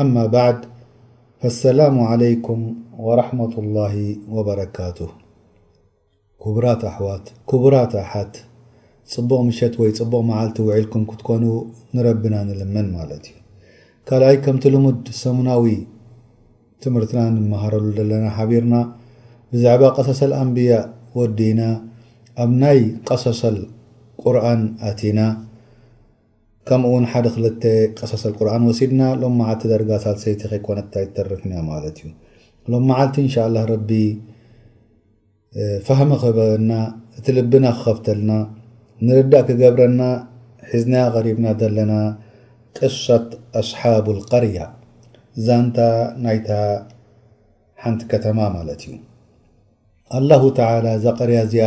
ኣማ ባዕድ ፈሰላሙ ዓለይኩም ወራሕመቱላሂ ወበረካቱህ ኩቡራት ኣሕዋት ኩቡራት ኣሓት ጽቡቕ ምሸት ወይ ጽቡቕ መዓልቲ ውዒልኩም ክትኮኑ ንረብና ንልመን ማለት እዩ ካልኣይ ከምቲ ልሙድ ሰሙናዊ ትምህርትና ንመሃረሉ ዘለና ሓቢርና ብዛዕባ ቀሰሰል ኣንብያ ወዲእና ኣብ ናይ ቀሰሰል ቁርኣን ኣቲና ከምኡ ውን ሓደ ክልተ ቀሰስ ኣልቁርኣን ወሲድና ሎም መዓልቲ ዳርጋ ሳልሰይቲ ከይኮነት ኣይትተርፍን እያ ማለት እዩ ሎም መዓልቲ እንሻላህ ረቢ ፋህሚ ክህበና እቲ ልብና ክኸፍተልና ንርዳእ ክገብረና ሒዝናያ ቀሪብና ዘለና ቅሰት ኣስሓብ ኣልቀርያ ዛንታ ናይታ ሓንቲ ከተማ ማለት እዩ ኣላሁ ተዓላ እዛ ቅርያ እዚኣ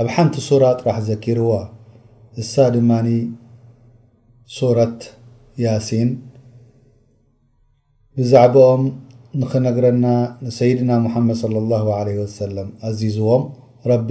ኣብ ሓንቲ ሱራ ጥራሕ ዘኪርዋ እሳ ድማ ሱረት ያሲን ብዛዕብኦም ንኽነግረና ንሰይድና ሙሓመድ ሰለላሁ ዓለይሂ ወሰለም ኣዚዝዎም ረቢ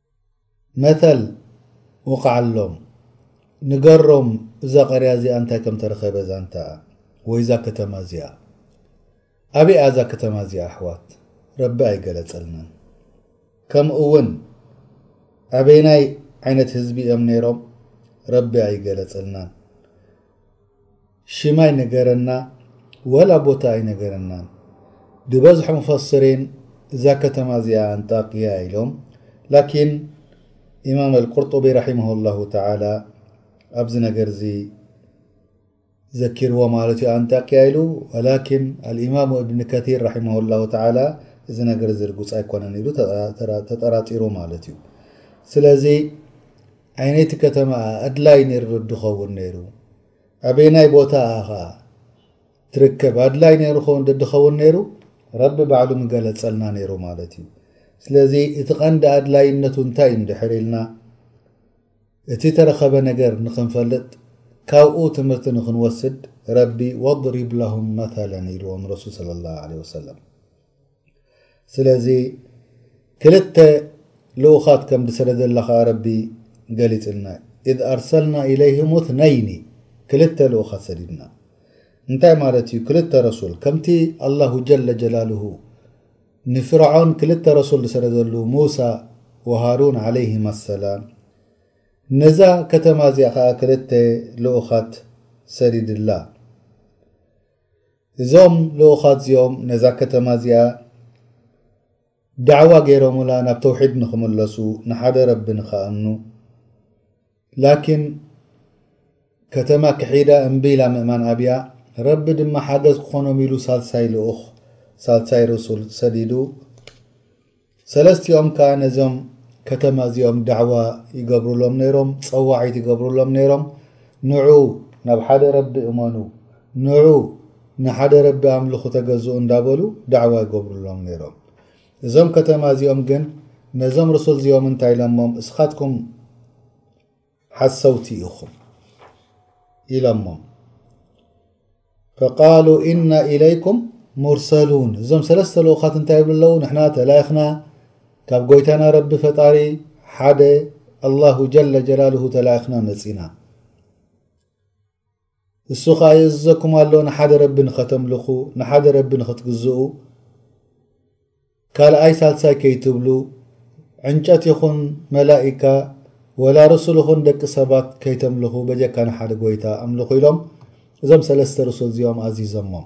መተል ውቃዓሎም ንገሮም እዛ ቀርያ እዚኣ እንታይ ከም ተረኸበ ዛንታኣ ወይ እዛ ከተማ እዚኣ ኣበይ እያ እዛ ከተማ እዚኣ ኣሕዋት ረቢ ኣይገለጸልናን ከምኡ እውን ኣበይናይ ዓይነት ህዝቢ እዮም ነይሮም ረቢ ኣይገለጸልናን ሽም ኣይነገረና ወላ ቦታ ኣይነገረናን ድበዝሑ ሙፈስሪን እዛ ከተማ እዚኣ ኣንጣቅያ ኢሎም ላኪን ኢማም ኣልቁርጡቢ ረሒመሁ ላሁ ተዓላ ኣብዚ ነገር እዚ ዘኪርዎ ማለት እዩ ኣንጣቅያ ኢሉ ወላኪን ኣልኢማሙ እብኒ ከቲር ረሒመሁ ላሁ ተዓላ እዚ ነገር እዚ ርጉፅ ኣይኮነን ኢሉ ተጠራጢሩ ማለት እዩ ስለዚ ዓይነይቲ ከተማ ኣድላይ ነይሩ ድኸውን ነይሩ ኣበየናይ ቦታ እያ ከኣ ትርከብ ኣድላይ ነይሩ ኸውን ደድኸውን ነይሩ ረቢ ባዕሉ ምገለጸልና ነይሩ ማለት እዩ ስለዚ እቲ ቐንዲ ኣድላይነቱ እንታይ እዩ እንድሕር ኢልና እቲ ተረኸበ ነገር ንኽንፈልጥ ካብኡ ትምህርቲ ንኽንወስድ ረቢ ወضሪብ ለሁም መثለን ኢልዎም ረሱል صለ ላه ለ ወሰለም ስለዚ ክልተ ልኡኻት ከም ዝሰደደላ ኸዓ ረቢ ገሊፅልና ኢዝ ኣርሰልና ኢለይህም ትነይኒ ክልተ ልኡኻት ሰዲድና እንታይ ማለት እዩ ክልተ ረሱል ከምቲ ኣላሁ ጀለ ጀላልሁ ንፍርዖን ክልተ ረሱል ዝሰደደሉ ሙሳ ወሃሩን ዓለይህም ኣሰላም ነዛ ከተማ እዚኣ ኸዓ ክልተ ልኡኻት ሰዲድላ እዞም ልኡኻት እዚኦም ነዛ ከተማ እዚኣ ዳዕዋ ገይሮሙላ ናብ ተውሒድ ንኽምለሱ ንሓደ ረቢ ንኽኣምኑ ላኪን ከተማ ክሒዳ እምቢ ኢላ ምእማን ኣብያ ረቢ ድማ ሓገዝ ክኾኖም ኢሉ ሳልሳይ ልኡኽ ሳልሳይ ርሱል ሰዲዱ ሰለስቲኦም ከኣ ነዞም ከተማ እዚኦም ዳዕዋ ይገብሩሎም ነይሮም፣ ጸዋዒት ይገብሩሎም ነይሮም፣ ንዑ ናብ ሓደ ረቢ እመኑ፣ ንዑ ንሓደ ረቢ ኣምልኹ ተገዝኡ እንዳበሉ ዳዕዋ ይገብሩሎም ነይሮም። እዞም ከተማ እዚኦም ግን ነዞም ርሱል እዚኦም እንታይ ኢሎሞም እስኻትኩም ሓሰውቲ ኢኹም ኢሎሞም ፈቃሉ ኢና ኢለይኩም ሙርሰሉን እዞም ሰለስተ ልኡኻት እንታይ ይብሉ ኣለዉ ንሕና ተላይኽና ካብ ጎይታና ረቢ ፈጣሪ ሓደ ኣላሁ ጀለ ጀላልሁ ተላይኽና መፂና እሱ ኸኣ ይእዝዘኩም ኣሎ ንሓደ ረቢ ንኸተምልኹ ንሓደ ረቢ ንኽትግዝኡ ካልኣይ ሳልሳይ ከይትብሉ ዕንጨት ይኹን መላኢካ ወላ ርሱል ይኹን ደቂ ሰባት ከይተምልኹ በጀካ ንሓደ ጎይታ ኣምልኹ ኢሎም እዞም ሰለስተ ርሱል እዚኦም ኣዚዘሞም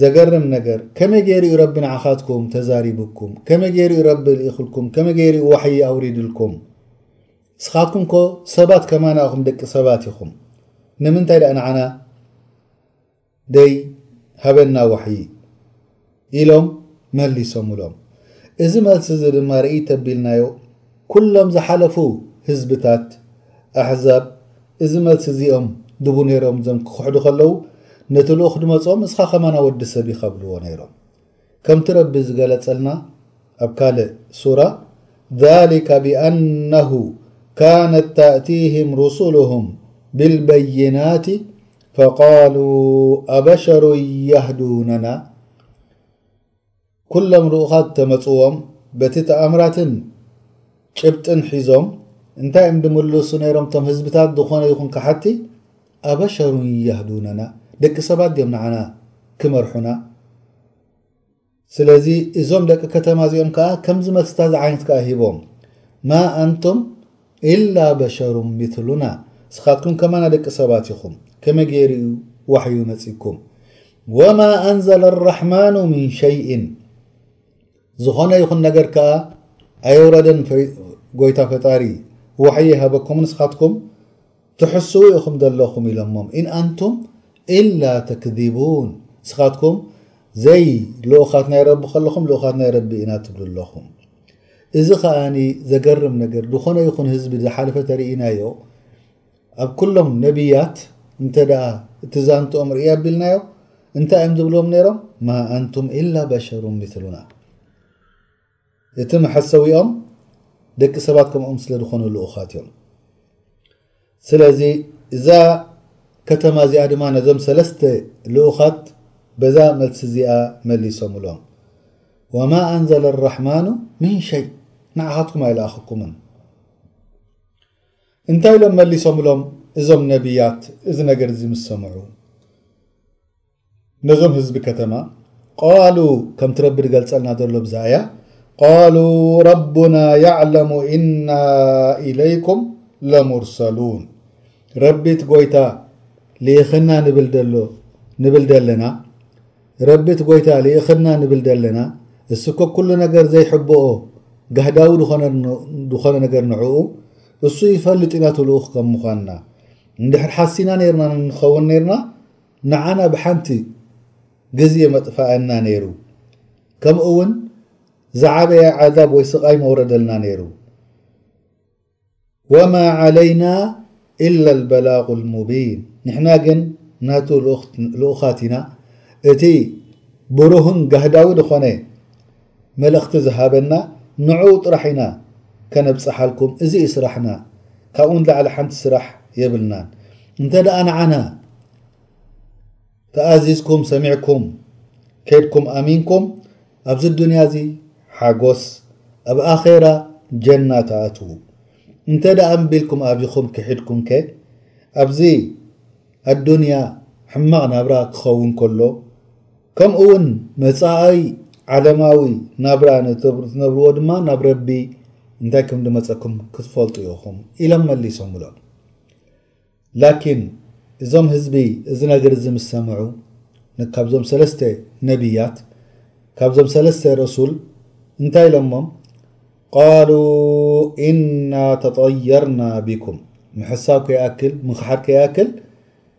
ዘገርም ነገር ከመይ ገይሩ እዩ ረቢ ንዓኻትኩም ተዛሪቡኩም ከመይ ገይሩ እዩ ረቢ ልኢኽልኩም ከመይ ገይሩ እዩ ዋሕይ ኣውሪድልኩም እስኻትኩም ኮ ሰባት ከማና ኢኹም ደቂ ሰባት ኢኹም ንምንታይ ደኣ ንዓና ደይ ሃበና ዋሕይ ኢሎም መሊሶምሎም እዚ መልሲ እዚ ድማ ርእይ ተቢልናዮ ኩሎም ዝሓለፉ ህዝብታት፣ ኣሕዛብ፣ እዚ መልሲ እዚ እዮም ድቡ ነይሮም እዞም ክኽሕዱ ከለዉ ነቲ ልኡኽ ድመጾም እስኻ ከማና ወዲ ሰብ ኢኻ ብልዎ ነይሮም። ከምቲ ረቢ ዝገለጸልና ኣብ ካልእ ሱራ ዛሊከ ቢኣነሁ ካነት ታእቲህም ሩሱሉሁም ቢልበይናት ፈቃሉ ኣበሸሩን የህዱነና ኩሎም ልኡኻት ተመጽዎም በቲ ተኣምራትን ጭብጥን ሒዞም እንታይ እዮም ድምልሱ ነይሮም እቶም ህዝብታት ዝኾነ ይኹን ከሓድቲ ኣበሸሩን ያህዱነና ደቂ ሰባት ድዮም ንዓና ክመርሑና ስለዚ እዞም ደቂ ከተማ እዚኦም ከዓ ከምዚ መልስታት ዝዓይነት ከዓ ሂቦም ማ ኣንቱም ኢላ በሸሩም ሚትሉና እስኻትኩም ከማና ደቂ ሰባት ኢኹም ከመይ ገይሩ እዩ ዋሕዩ መጺኩም ወማ ኣንዘለ ኣራሕማኑ ምን ሸይእን ዝኾነ ይኹን ነገር ከኣ ኣየውረደን ጎይታ ፈጣሪ ዋሕይ ሃበኩምን እስኻትኩም ትሕስዉ ኢኹም ዘለኹም ኢሎሞም ኢን ኣንቱም ኢላ ተክዚቡን ንስኻትኩም ዘይ ልኡኻት ናይ ረቢ ከለኹም ልኡኻት ናይ ረቢ ኢና ትብሉ ኣለኹም እዚ ከኣ ዘገርም ነገር ዝኾነ ይኹን ህዝቢ ዝሓለፈ ተርኢናዮ ኣብ ኩሎም ነብያት እንተ እቲ ዛንትኦም ርእያ ኣቢልናዮ እንታይ እዮም ዝብልዎም ነይሮም ማ ኣንቱም ኢላ በሸሩ ምስሉና እቲ መሐሰዊኦም ደቂ ሰባት ከምኦም ስለ ዝኾኑ ልኡኻት እዮም። ስለዚ እዛ ከተማ እዚኣ ድማ ነዞም ሰለስተ ልኡኻት በዛ መልሲ እዚኣ መሊሶምሎም። ወማ ኣንዘለ ኣራሕማኑ ምን ሸይ ንዓኻትኩም ኣይለኣኸኩምን እንታይ ኢሎም መሊሶምሎም እዞም ነቢያት እዚ ነገር እዚ ምስ ሰምዑ ነዞም ህዝቢ ከተማ ቃሉ ከምቲ ረቢ ዝገልጸልና ዘሎ ብዛያ ቃሉ ረቡና ያዕለሙ ኢና ኢለይኩም ለሙርሰሉን ረቢት ጎይታ ልኢኽና ንብል ደሎ ንብል ደለና ረቢት ጎይታ ልኢኽና ንብል ደለና እስኮ ኩሉ ነገር ዘይሕብኦ ጋህዳዊ ዝኾነ ነገር ንዕኡ እሱ ይፈልጥ ኢና ትልኡኽ ከም ምዃንና እንድሕር ሓሲና ነርና ንኸውን ነርና ንዓና ብሓንቲ ግዝየ መጥፈኣና ነይሩ ከምኡ ውን ዝዓበየ ዓዛብ ወይ ስቓይ መውረደልና ነይሩ ወማ ዓለይና ኢላ ልበላቁ ልሙቢን ንሕና ግን ናቱ ልኡኻት ኢና እቲ ብሩህን ጋህዳዊ ዝኾነ መልእኽቲ ዝሃበና ንዕኡ ጥራሕ ኢና ከነብጽሓልኩም እዚ እዩ ስራሕና ካብኡ ንላዕሊ ሓንቲ ስራሕ የብልናን እንተ ደኣ ንዓና ተኣዚዝኩም ሰሚዕኩም ኬድኩም ኣሚንኩም ኣብዚ ዱንያ እዚ ሓጎስ ኣብ ኣኼራ ጀና ትኣትዉ እንተ ደኣ እምቢ ኢልኩም ኣቢኹም ክሒድኩም ከ ኣብዚ ኣዱንያ ሕማቕ ናብራ ክኸውን ከሎ ከምኡውን መጻኢ ዓለማዊ ናብራ ንትነብርዎ ድማ ናብ ረቢ እንታይ ከም ድመጸኩም ክትፈልጡ ኢኹም ኢሎም መሊሶምሎም ላኪን እዞም ህዝቢ እዚ ነገር እዚ ምስ ሰምዑ ካብዞም ሰለስተ ነቢያት ካብዞም ሰለስተ ረሱል እንታይ ኢሎሞም ቃሉ ኢና ተጠየርና ቢኩም ምሕሳብ ከይኣክል ምኽሓድ ከይኣክል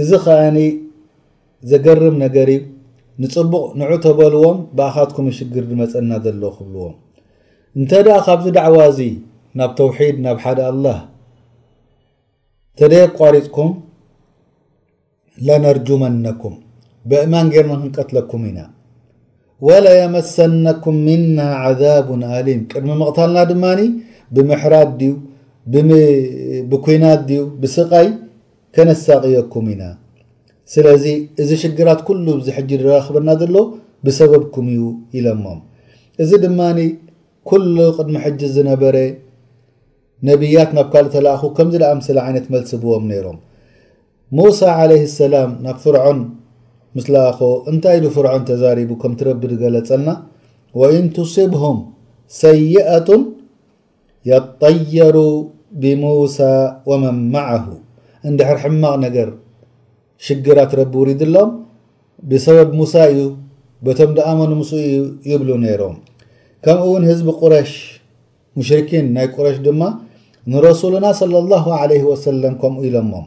እዚ ከኣ ዘገርም ነገር እዩ ንጽቡቅ ንዑ ተበልዎም ብኣኻትኩም እዩ ሽግር ድመጸና ዘሎ ክብልዎም እንተ ካብዚ ዳዕዋ እዚ ናብ ተውሒድ ናብ ሓደ ኣላህ ተደየቋሪጽኩም ለነርጁመነኩም በእማን ጌርና ክንቀትለኩም ኢና ወለየመሰነኩም ምና ዓዛቡን ኣሊም ቅድሚ ምቕታልና ድማ ብምሕራድ ድዩ ብኩናት ድዩ ብስቃይ ከነሳቕየኩም ኢና ስለዚ እዚ ሽግራት ኩሉ እዚ ሕጂ ድራኽበና ዘሎ ብሰበብኩም እዩ ኢለሞም እዚ ድማ ኩሉ ቅድሚ ሕጂ ዝነበረ ነብያት ናብ ካልእ ተላእኹ ከምዚ ዝኣምሰለ ዓይነት መልሲ ብዎም ነይሮም ሙሳ ዓለይህ ሰላም ናብ ፍርዖን ምስ ለኣኾ እንታይ ኢሉ ፍርዖን ተዛሪቡ ከም ትረቢ ዝገለጸልና ወኢን ቱስብሁም ሰይኣቱን የጠየሩ ብሙሳ ወመን መዐሁ እንድሕር ሕማቕ ነገር ሽግራት ረቢ ውሪድሎም ብሰበብ ሙሳ እዩ በቶም ድኣመኑ ምስኡ እዩ ይብሉ ነይሮም ከምኡ እውን ህዝቢ ቁረሽ ሙሽርኪን ናይ ቁረሽ ድማ ንረሱሉና ሰለ ላሁ ዓለይህ ወሰለም ከምኡ ኢሎሞም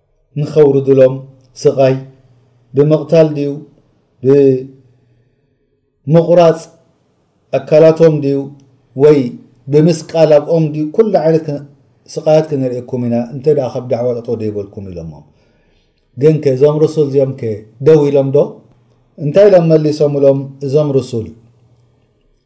ንኸውርድሎም ስቓይ ብምቕታል ድዩ ብምቑራጽ ኣካላቶም ድዩ ወይ ብምስቃል ኣብኦም ድዩ ኩሉ ዓይነት ስቓያት ክንርእየኩም ኢና እንተ ካብ ዳዕዋ ጠጠው ደይበልኩም ኢሎሞም ግን ከ እዞም ርሱል እዚኦም ከ ደው ኢሎም ዶ እንታይ ኢሎም መሊሶምሎም እዞም ርሱል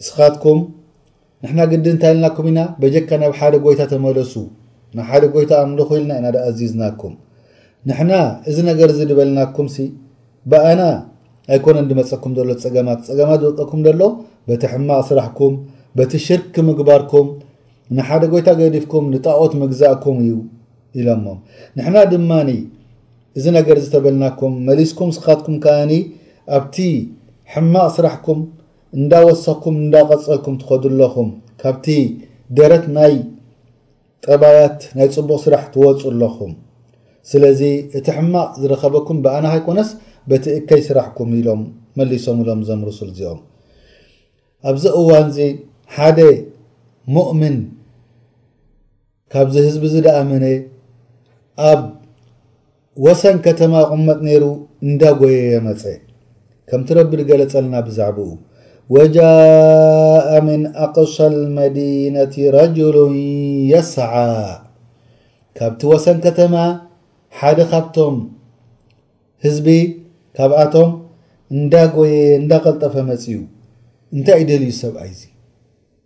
ንስኻትኩም ንሕና ግዲ እንታይ ኢልናኩም ኢና በጀካ ናብ ሓደ ጎይታ ተመለሱ ንሓደ ጎይታ ኣምልኹ ኢልና ኢና ድኣዚዝናኩም ንሕና እዚ ነገር እዚ ድበልናኩምሲ ብኣና ኣይኮነን ድመጸኩም ደሎ ጸገማት ጸገማት ዝወቀኩም ደሎ በቲ ሕማቕ ስራሕኩም በቲ ሽርክ ምግባርኩም ንሓደ ጎይታ ገዲፍኩም ንጣዖት ምግዛእኩም እዩ ኢሎሞም ንሕና ድማኒ እዚ ነገር ዝተበልናኩም መሊስኩም ስኻትኩም ከኣኒ ኣብቲ ሕማቕ ስራሕኩም እንዳወሰኩም እንዳቀጸልኩም ትከዱ ኣለኹም ካብቲ ደረት ናይ ጠባያት ናይ ጽቡቅ ስራሕ ትወጹ ኣለኹም ስለዚ እቲ ሕማቅ ዝረከበኩም ብኣና ከይኮነስ በቲ እከይ ስራሕኩም ኢሎም መሊሶምሎም እዞም ርሱል እዚኦም ኣብዚ እዋንዚ ሓደ ሙእምን ካብዚ ህዝቢ እዚ ደኣ መነ ኣብ ወሰን ከተማ ቁመጥ ነይሩ እንዳጎየየ መጸ ከምቲ ረቢ ዝገለጸልና ብዛዕብኡ ወጃእ ምን ኣቅሳ ልመዲነቲ ረጅሉ የስዓ ካብቲ ወሰን ከተማ ሓደ ካብቶም ህዝቢ ካብኣቶም እንዳጎየየ እንዳቀልጠፈ መጽዩ እንታይ እዩ ደልዩ ሰብኣይ እዚ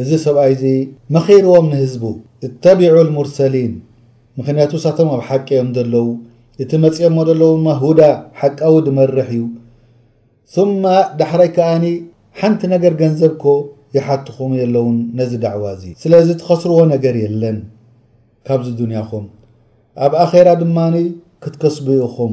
እዚ ሰብኣይ እዚ መኺርዎም ንህዝቡ እተቢዑ ልሙርሰሊን ምኽንያቱ እሳቶም ኣብ ሓቂ እዮም ዘለዉ እቲ መጺኦሞ ዘለዉ ድማ ሁዳ ሓቃዊ ድመርሕ እዩ ثم ዳሕራይ ከኣኒ ሓንቲ ነገር ገንዘብ ኮ ይሓትኹም የለዉን ነዚ ዳዕዋ እዚ ስለዚ ትኸስርዎ ነገር የለን ካብዚ ዱንያኹም ኣብ ኣኼራ ድማ ክትከስቡ ኢኹም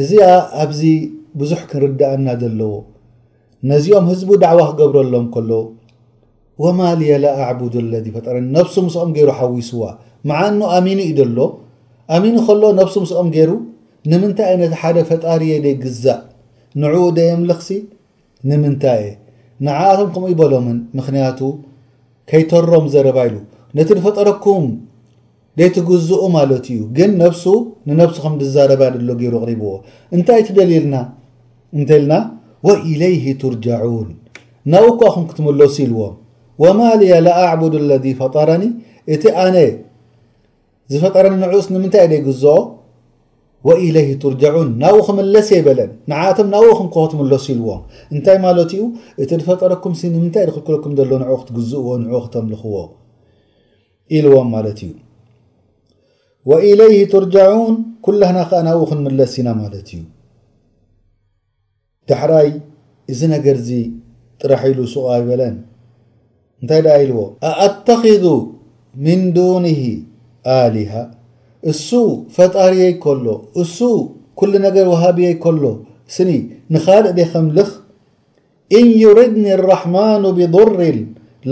እዚኣ ኣብዚ ብዙሕ ክንርደኣና ዘለዎ ነዚኦም ህዝቡ ዳዕዋ ክገብረሎም ከሎ ወማ ልየ ላ ኣዕቡዱ ለዚ ፈጠረኒ ነብሱ ምስኦም ገይሩ ሓዊስዋ መዓኑ ኣሚኑ እዩ ዘሎ ኣሚኑ ከሎ ነብሱ ምስኦም ገይሩ ንምንታይ እየ ነቲ ሓደ ፈጣሪየ ደይግዛእ ንዕኡ ደየምልኽሲ ንምንታይ እየ ንዓኣቶም ከምኡ ይበሎምን ምክንያቱ ከይተሮም ዘረባ ኢሉ ነቲ ዝፈጠረኩም ደይትግዝኡ ማለቱ እዩ ግን ነብሱ ንነብሱ ከም ድዛረብ ኣድሎ ገይሩ ኣቕሪብዎ እንታይ ትደልዩልና እንተልና ወኢለይሂ ቱርጃዑን ናብኡ እኳ ኣኹም ክትምለሱ ኢልዎም ወማ ልየ ላኣዕቡዱ ኣለዚ ፈጠረኒ እቲ ኣነ ዝፈጠረኒ ንዑስ ንምንታይ ደይግዝኦ ወኢለይህ ቱርጃዑን ናብኡ ክምለስ የበለን ንዓእቶም ናብኡ ኹም ከ ትምለሱ ኢልዎም እንታይ ማለት እዩ እቲ ዝፈጠረኩምሲ ንምንታይ ድክልክለኩም ዘሎ ንዑ ክትግዝእዎ ንዑ ክተምልኽዎ ኢልዎም ማለት እዩ። ወኢለይሂ ቱርጃዑን ኩላህና ከኣ ናብኡ ክንምለስ ኢና ማለት እዩ። ዳሕራይ እዚ ነገር እዚ ጥራሕ ኢሉ ሱቕ ኣይበለን። እንታይ ደኣ ኢልዎ? ኣኣተኺዙ ሚን ዱኒሂ ኣሊሃ እሱ ፈጣሪየይ ከሎ፣ እሱ ኩሉ ነገር ወሃቢየይ ከሎ፣ ስኒ ንኻልእ ደይ ከምልኽ? እን ዩርድኒ ኣራሕማኑ ብዱርን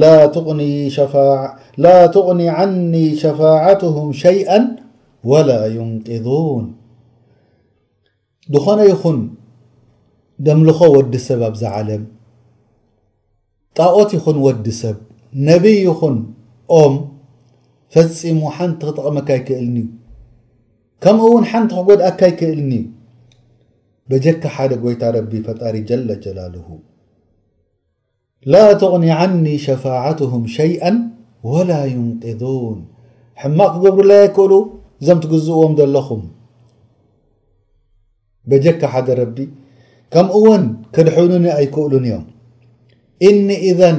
ላ ቱቅኒ ሸፋዓ ላ ቱቅኒ ዓኒ ሸፋዓቱሁም ሸይኣን ወላ ዩንቅዙን ድኾነ ይኹን ደምልኾ ወዲ ሰብ ኣብዛ ዓለም ጣኦት ይኹን ወዲ ሰብ ነብይ ይኹን ኦም ፈጺሙ ሓንቲ ክጠቕመካ ኣይክእልንዩ ከምኡውን ሓንቲ ክጎድኣካ ኣይክእልንዩ በጀካ ሓደ ጎይታ ረቢ ፈጣሪ ጀለ ጀላሉሁ ላቱቅኒ ዓኒ ሸፋዓቱሁም ሸይኣን ወላ ዩንቅዙን ሕማቅ ክገብሩለይ ኣይክእሉ እዞም ትግዝእዎም ዘለኹም በጀካ ሓደ ረቢ ከምኡ ውን ከድሕኑኒ ኣይክእሉን እዮም እኒ ኢዘን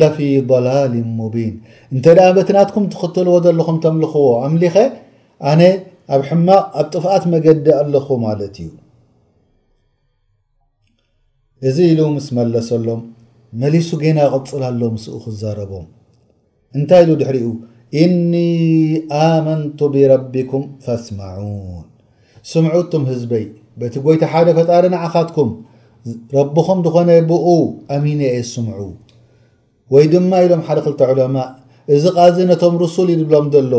ለፊ ضላል ሙቢን እንተ በቲ ናትኩም ትኽተልዎ ዘለኹም ተምልኽዎ ኣምሊኸ ኣነ ኣብ ሕማቕ ኣብ ጥፍኣት መገዲ ኣለኹ ማለት እዩ እዚ ኢሉ ምስ መለሰሎም መሊሱ ጌና ይቕጽል ኣሎ ምስኡ ክዛረቦም እንታይ ኢሉ ድሕሪኡ እኒ ኣመንቱ ብረቢኩም ፈስማዑን ስምዑ እቱም ህዝበይ በቲ ጎይታ ሓደ ፈጣሪ ንዓኻትኩም ረብኹም ዝኾነ ብኡ ኣሚነ እየ ስምዑ ወይ ድማ ኢሎም ሓደ ክልተ ዑለማእ እዚ ቃዚ ነቶም ርሱል እዩ ዝብሎም ዘሎ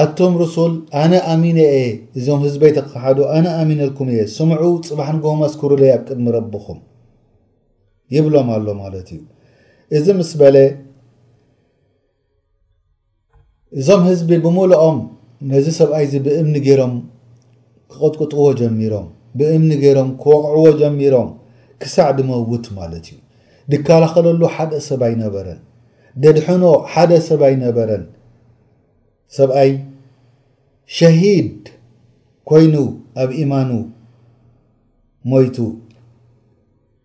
ኣቱም ርሱል ኣነ ኣሚነ እየ እዞም ህዝበይ ተክክሓዱ ኣነ ኣሚነልኩም እየ ስምዑ ፅባሕ ንግሆ መስክሩለይ ኣብ ቅድሚ ረብኹም ይብሎም ኣሎ ማለት እዩ እዚ ምስ በለ እዞም ህዝቢ ብምልኦም ነዚ ሰብኣይ እዚ ብእምኒ ገይሮም ክቕጥቅጥዎ ጀሚሮም ብእምኒ ገይሮም ክወቕዕዎ ጀሚሮም ክሳዕ ድመውት ማለት እዩ ድከላኸለሉ ሓደ ሰብ ኣይነበረን ደድሕኖ ሓደ ሰብ ኣይነበረን ሰብኣይ ሸሂድ ኮይኑ ኣብ ኢማኑ ሞይቱ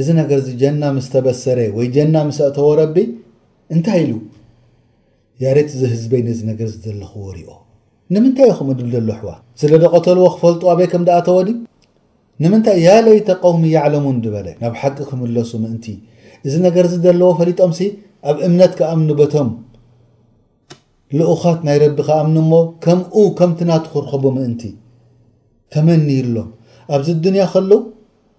እዚ ነገርዚ ጀና ምስ ተበሰረ ወይ ጀና ምስ ኣእተዎ ረቢ እንታይ ኢሉ ያሬት እዚ ህዝበይ ነዚ ነገርዚ ዘለኽዎ ሪኦ ንምንታይ እዩ ከምኡ ድብል ዘሎ ኣሕዋት ስለ ደቐተልዎ ክፈልጡ ኣበይ ከም ደኣተወ ድዩ ንምንታይ ያ ለይተ ቀውሚ ያዕለሙን ድበለ ናብ ሓቂ ክምለሱ ምእንቲ እዚ ነገርዚ ዘለዎ ፈሊጦምሲ ኣብ እምነት ክኣምኑ በቶም ልኡኻት ናይ ረቢ ክኣምኑ እሞ ከምኡ ከምቲ ናቱ ክርኸቡ ምእንቲ ተመንዩሎም ኣብዚ ዱንያ ከለዉ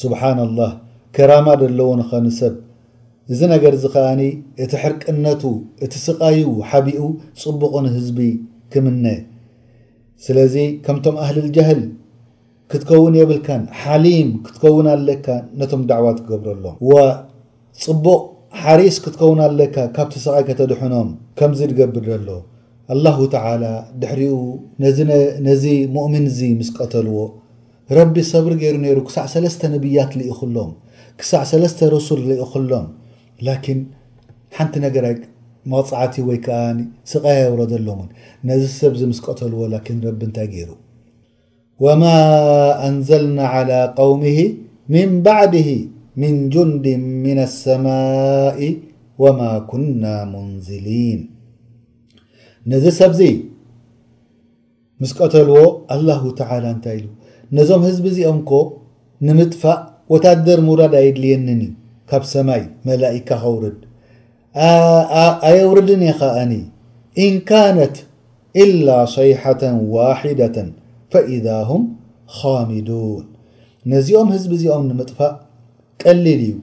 ሱብሓነላህ ከራማ ደለዎ ንኸን ሰብ እዚ ነገርዚ ከኣ እቲ ሕርቅነቱ እቲ ስቃዩ ሓቢኡ ጽቡቁ ንህዝቢ ክምነ ስለዚ ከምቶም ኣህልል ጃህል ክትከውን የብልካን ሓሊም ክትከውን ኣለካ ነቶም ዳዕዋ ትገብረሎም ወ ጽቡቅ ሓሪስ ክትከውን ኣለካ ካብቲ ስቃይ ከተድሕኖም ከምዚ ድገብር ደሎ ኣላሁ ተዓላ ድሕሪኡ ነዚ ሙእሚንዚ ምስ ቀተልዎ ረቢ ሰብሪ ገይሩ ነይሩ ክሳዕ ሰለስተ ነብያት ልኢኹሎም ክሳዕ ሰለስተ ሩሱል ልኢኹሎም ላኪን ሓንቲ ነገር ኣይ መቕጻዕቲ ወይ ከኣ ስቓይ ኣየውረደሎምን ነዚ ሰብ እዚ ምስ ቀተልዎ ላኪን ረቢ እንታይ ገይሩ ወማ ኣንዘልና ዓላ ቀውሚሂ ሚን ባዕዲሂ ሚን ጁንዲን ሚነ ሰማኢ ወማ ኩና ሙንዝሊን ነዚ ሰብዚ ምስ ቀተልዎ ኣላሁ ተዓላ እንታይ ኢሉ? ነዞም ህዝቢ እዚኦምኮ ንምጥፋእ ወታደር ምውራድ ኣየድልየንን እዩ ካብ ሰማይ መላኢካ ከውርድ ኣየውርድን እየ ከኣኒ ኢን ካነት ኢላ ሰይሐተ ዋሒደተ ፈኢዛ ሁም ኻሚዱን ነዚኦም ህዝቢ እዚኦም ንምጥፋእ ቀሊል እዩ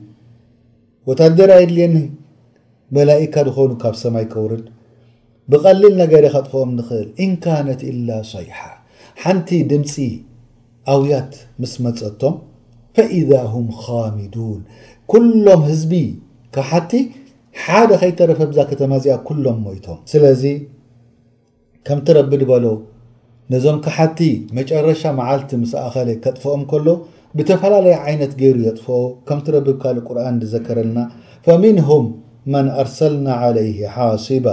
ወታደር ኣየድልየንን መላኢካ ድኾኑ ካብ ሰማይ ከውርድ ብቀልል ነገር እየ ከጥፍኦም ንኽእል ኢን ካነት ኢላ ሶይሓ ሓንቲ ድምጺ ኣውያት ምስ መጸቶም ፈኢዛ ሁም ኻሚዱን ኩሎም ህዝቢ ካሓቲ ሓደ ከይተረፈ ብዛ ከተማ እዚኣ ኩሎም ሞይቶም ስለዚ ከምቲ ረቢ ድበሎ ነዞም ከሓድቲ መጨረሻ መዓልቲ ምስ ኣኸለ ከጥፍኦም ከሎ ብተፈላለየ ዓይነት ገይሩ የጥፍኦ ከምቲ ረቢ ብካልእ ቁርኣን ድዘከረልና ፈሚንሁም መን ኣርሰልና ዓለይህ ሓሲባ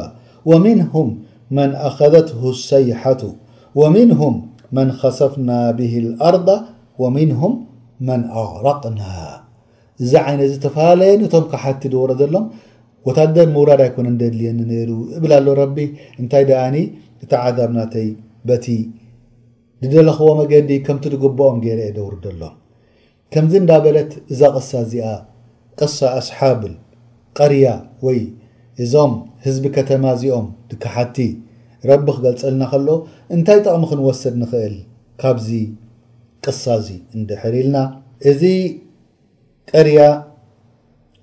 ወሚንሁም መን ኣኸዘትሁ ሰይሓቱ ወሚንሁም መን ከሰፍና ብህ ልኣርዳ ወሚንሁም መን ኣቕረቅና እዚ ዓይነት እዚ ተፈላለየ ነቶም ከሓድቲ ዝወረደሎም ወታደር ምውራድ ኣይኮነን ደድልየኒ ነይሩ እብል ኣሎ ረቢ እንታይ ደኣኒ እቲ ዓዛብ ናተይ በቲ ዝደለኽዎ መገዲ ከምቲ ዝግብኦም ገይረ እየ ደውርደሎም ከምዚ እንዳበለት እዛ ቅሳ እዚኣ ቅሳ ኣስሓብል ቀርያ ወይ እዞም ህዝቢ ከተማ እዚኦም ድከሓድቲ ረቢ ክገልጸልና ከሎ እንታይ ጠቕሚ ክንወሰድ ንኽእል ካብዚ ቅሳዚ እንድሕር ኢልና እዚ ቀርያ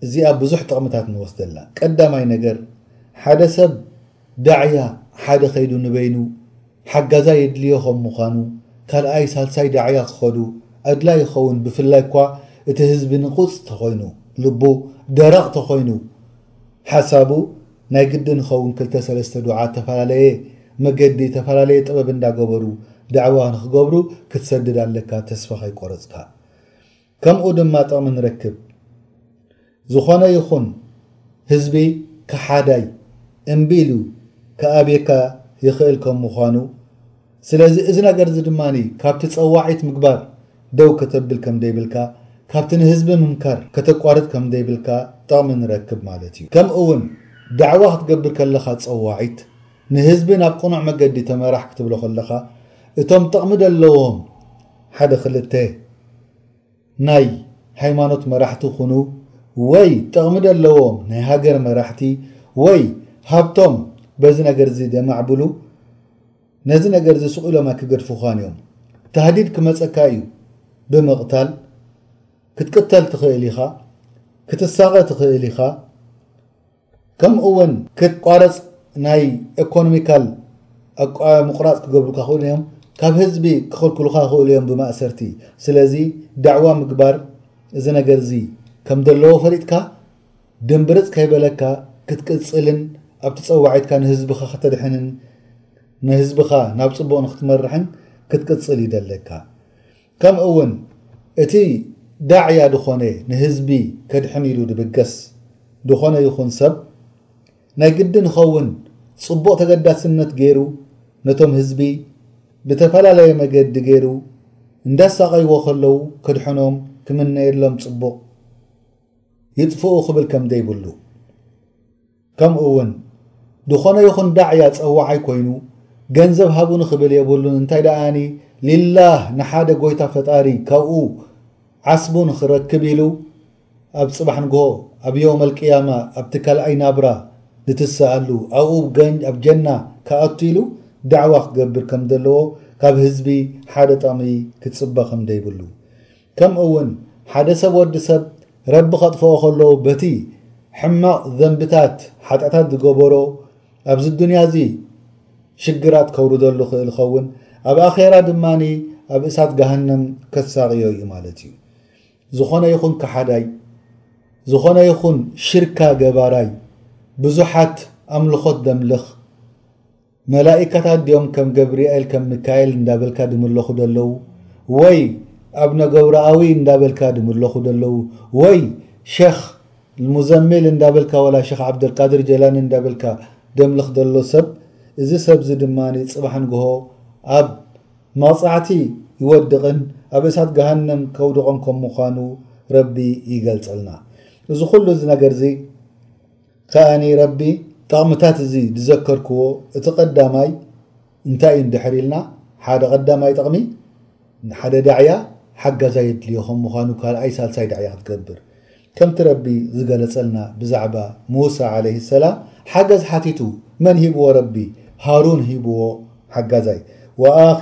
እዚኣ ብዙሕ ጥቕምታት ንወስደላ። ቀዳማይ ነገር ሓደ ሰብ ዳዕያ ሓደ ከይዱ ንበይኑ ሓጋዛይ የድልዮ ከም ምዃኑ ካልኣይ ሳልሳይ ዳዕያ ክኸዱ ኣድላይ ይኸውን ብፍላይ እኳ እቲ ህዝቢ ንቑጽ ተኾይኑ ልቡ ደረቕ ተኾይኑ ሓሳቡ ናይ ግድን ኸውን ክልተ ሰለስተ ዱዓት ተፈላለየ መገዲ ተፈላለየ ጥበብ እንዳ ገበሩ ዳዕዋ ንክገብሩ ክትሰድድ ኣለካ ተስፋ ከይቆረጽካ ከምኡ ድማ ጥቕሚ ንረክብ ዝኾነ ይኹን ህዝቢ ከሓዳይ እምቢ ኢሉ ክኣብየካ ይኽእል ከም ምዃኑ ስለዚ እዚ ነገርዚ ድማ ካብቲ ጸዋዒት ምግባር ደው ከተብል ከም ዘይብልካ፣ ካብቲ ንህዝቢ ምምካር ከተቋርጽ ከም ዘይብልካ ጠቕሚ ንረክብ ማለት እዩ። ከምእውን ዳዕዋ ክትገብር ከለኻ ጸዋዒት ንህዝቢ ናብ ቅኑዕ መገዲ ተመራሕ ክትብሎ ከለኻ እቶም ጠቕሚ ደለዎም ሓደ ክልተ፣ ናይ ሃይማኖት መራሕቲ ኩኑ ወይ ጥቕሚ ደለዎም ናይ ሃገር መራሕቲ ወይ ሃብቶም በዚ ነገርዚ ደማዕብሉ ነዚ ነገርዚ ሱቕ ኢሎም ኣይክገድፉኻን እዮም። ታህዲድ ክመጸካ እዩ ብምቕታል ክትቅተል ትኽእል ኢኻ ክትሳቐ ትኽእል ኢኻ። ከምኡ ውን ክትቋረጽ ናይ ኤኮኖሚካል ኣቋያ ምቑራጽ ክገብሩካ ይኽእሉ እዮም፣ ካብ ህዝቢ ክኽልክሉኻ ይኽእሉ እዮም ብማእሰርቲ። ስለዚ ዳዕዋ ምግባር እዚ ነገር እዚ ከም ደለዎ ፈሊጥካ ድምብርጽ ከይበለካ ክትቅጽልን ኣብቲ ጸዋዒትካ ንህዝብኻ ከተድሕንን ንህዝብኻ ናብ ጽቡቕ ንኽትመርሕን ክትቅጽል ይደለካ። ከምኡ ውን እቲ ዳዕያ ድኾነ ንህዝቢ ከድሕን ኢሉ ድብገስ ድኾነ ይኹን ሰብ ናይ ግድን ይኸውን ጽቡቕ ተገዳስነት ገይሩ ነቶም ህዝቢ ብተፈላለየ መገዲ ገይሩ እንዳሳቐይዎ ከለዉ ከድሕኖም ክምነየሎም ጽቡቕ ይጥፍኡ ክብል ከምዘይብሉ ከምኡውን ድኾነ ይኹን ዳዕያ ጸዋዓይ ኮይኑ ገንዘብ ሃቡኒ ክብል የብሉን እንታይ ደኣኒ ሊላህ ንሓደ ጎይታ ፈጣሪ ካብኡ ዓስቡ ንኽረክብ ኢሉ ኣብ ጽባሕ ንግሆ ኣብ የውመል ቅያማ ኣብቲ ካልኣይ ናብራ ንትሰኣሉ ኣብኡ ኣብ ጀና ክኣቱ ኢሉ ዳዕዋ ክገብር ከም ዘለዎ ካብ ህዝቢ ሓደ ጠቕሚ ክጽበ ከም ዘይብሉ ከምኡ ውን ሓደ ሰብ ወዲ ሰብ ረቢ ከጥፍኦ ከሎ በቲ ሕማቅ ዘንብታት ሓጥያታት ዝገበሮ ኣብዚ ኣዱንያ እዚ ሽግራት ከውርደሉ ይኽእል ይኸውን ኣብ ኣኼራ ድማ ኣብ እሳት ገሃነም ከሳቅዮ እዩ ማለት እዩ ዝኾነ ይኹን ከሓዳይ ዝኾነ ይኹን ሽርካ ገባራይ ብዙሓት ኣምልኾት ዘምልኽ መላኢካታት ድዮም ከም ገብሪኤል ከም ምካኤል እንዳበልካ ድምለኹ ደለዉ ወይ ኣብነ ገብረኣዊ እንዳበልካ ድምለኹ ደለዉ ወይ ሸኽ ልሙዘሚል እንዳበልካ ወላ ሸኽ ዓብደልቃድር ጀላኒ እንዳበልካ ደምልኽ ደሎ ሰብ እዚ ሰብዚ ድማ ጽባሕ ንግሆ ኣብ መቅጻዕቲ ይወድቅን ኣብ እሳት ገሃነም ከውድቆም ከም ምዃኑ ረቢ ይገልጸልና እዚ ኩሉ እዚ ነገርዚ ከኣኒ ረቢ ጠቕምታት እዚ ዝዘከርክዎ እቲ ቀዳማይ እንታይ እዩ እንድሕር ኢልና ሓደ ቀዳማይ ጠቕሚ ንሓደ ዳዕያ ሓጋዛይ የድልዮ ከም ምዃኑ ካልኣይ ሳልሳይ ዳዕያ ክትገብር ከምቲ ረቢ ዝገለጸልና ብዛዕባ ሙሳ ዓለይሂ ሰላም ሓገዝ ሓቲቱ መን ሂብዎ ረቢ ሃሩን ሂብዎ ሓጋዛይ ወኣኺ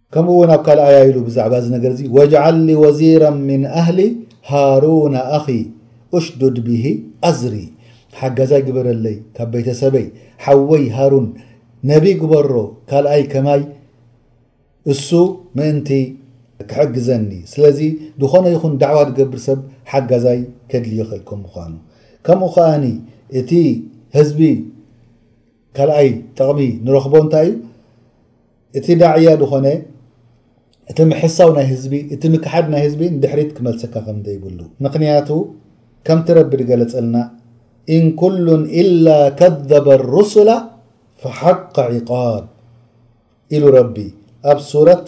ከምኡ ውን ኣብ ካልኣይ ኣይሉ ብዛዕባ እዚ ነገር እዚ ወጅዓል ሊ ወዚረን ሚን ኣህሊ ሃሩነ ኣኺ ኡሽዱድ ቢሂ ኣዝሪ ሓጋዛይ ግበረለይ ካብ ቤተሰበይ ሓወይ ሃሩን ነቢ ግበሮ ካልኣይ ከማይ እሱ ምእንቲ ክሕግዘኒ ስለዚ ዝኾነ ይኹን ዳዕዋ ዝገብር ሰብ ሓጋዛይ ከድልዮ ይኽእል ከም ምዃኑ ከምኡ ከኣ እቲ ህዝቢ ካልኣይ ጠቕሚ ንረኽቦ እንታይ እዩ እቲ ዳዕያ ዝኾነ እቲ ምሕሳው ናይ ህዝቢ እቲ ምክሓድ ናይ ህዝቢ ንድሕሪት ክመልሰካ ከም ዘይብሉ ምክንያቱ ከምቲ ረቢ ዝገለጸልና ኢን ኩሉን ኢላ ከዘበ ሩሱላ ፈሓቀ ዒቃብ ኢሉ ረቢ ኣብ ሱረት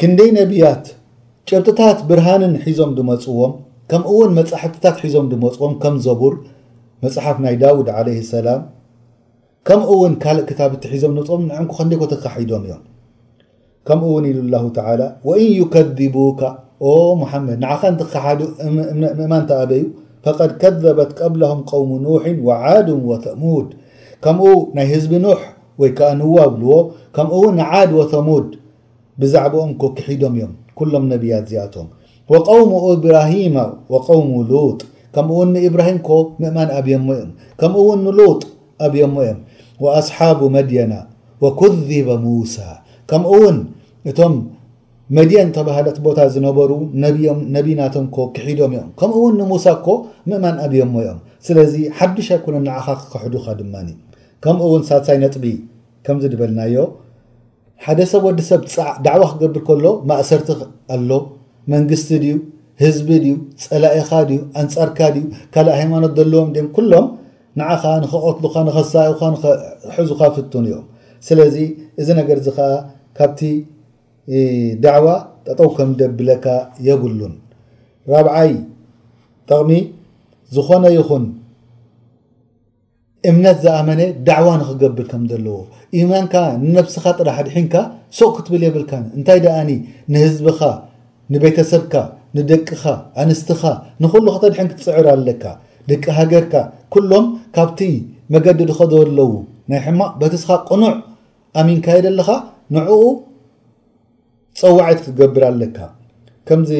ክንደይ ነብያት ጭብጥታት ብርሃንን ሒዞም ድመጽዎም ከምኡውን መጻሕፍትታት ሒዞም ድመጽዎም ከም ዘቡር መጽሓፍ ናይ ዳውድ ዓለይሂ ሰላም ከምኡውን ካልእ ክታብቲ ሒዞም ድመጽዎም ንዕንኩ ክንደይ ኮ ተካሒዶም እዮም ከምኡውን ኢሉ ኣላሁ ተዓላ ወኢን ዩከዚቡካ ኦ ሙሓመድ ንዓኻ እንትኸሓዱ ምእማን ተኣበዩ ፈቀድ ከዘበት ቀብለሁም ቀውሙ ኑሕን ወዓዱን ወተእሙድ ከምኡ ናይ ህዝቢ ኑሕ ወይ ከኣ ንው ኣብልዎ ከምኡ ውን ዓድ ወተሙድ ብዛዕብኦም እኮ ክሒዶም እዮም ኩሎም ነብያት እዚኣቶም ወቀውሙ እብራሂመ ወቀውሙ ሉጥ ከምኡ ውን ንእብራሂም እኮ ምእማን ኣብዮሞ እዮም ከምኡ ውን ንሉጥ ኣብዮሞ እዮም ወኣስሓቡ መድየነ ወኩዚበ ሙሳ ከምኡ ውን እቶም መድየን ተባህለት ቦታ ዝነበሩ ነብዮም ነብይ ናቶም እኮ ክሒዶም እዮም ከምኡ ውን ንሙሳ እኮ ምእማን ኣብዮሞ እዮም ስለዚ ሓዱሽ ኣይኮነን ንዓኻ ክኽሕዱኻ ድማ ከምኡ ውን ሳልሳይ ነጥቢ ከምዚ ድበልናዮ ሓደ ሰብ ወዲ ሰብ ጻዕ ዳዕዋ ክገብር ከሎ ማእሰርቲ ኣሎ መንግስቲ ድዩ ህዝቢ ድዩ ጸላኢኻ ድዩ ኣንጻርካ ድዩ ካልእ ሃይማኖት ዘለዎም ድም ኩሎም ንዓኻ ንኸቐትሉኻ ንኸሳዩኻ ንኸሕዙኻ ፍቱን እዮም ስለዚ እዚ ነገር እዚ ከዓ ካብቲ ዳዕዋ ጠጠው ከም ደብለካ የብሉን ራብዓይ ጠቕሚ ዝኾነ ይኹን እምነት ዝኣመነ ዳዕዋ ንኽገብር ከም ዘለዎ ኢማንካ ንነብስኻ ጥራሕ ኣድሒንካ ሱቕ ክትብል የብልካን እንታይ ደኣኒ ንህዝብኻ ንቤተሰብካ ንደቅኻ ኣንስትኻ ንኹሉ ከተድሕን ክትጽዕር ኣለካ ደቂ ሃገርካ ኩሎም ካብቲ መገዲ ድኸዱ ኣለዉ ናይ ሕማቕ በቲ ስኻ ቅኑዕ ኣሚንካዮ ዘለኻ ንዕኡ ጸዋዒት ክትገብር ኣለካ ከምዚ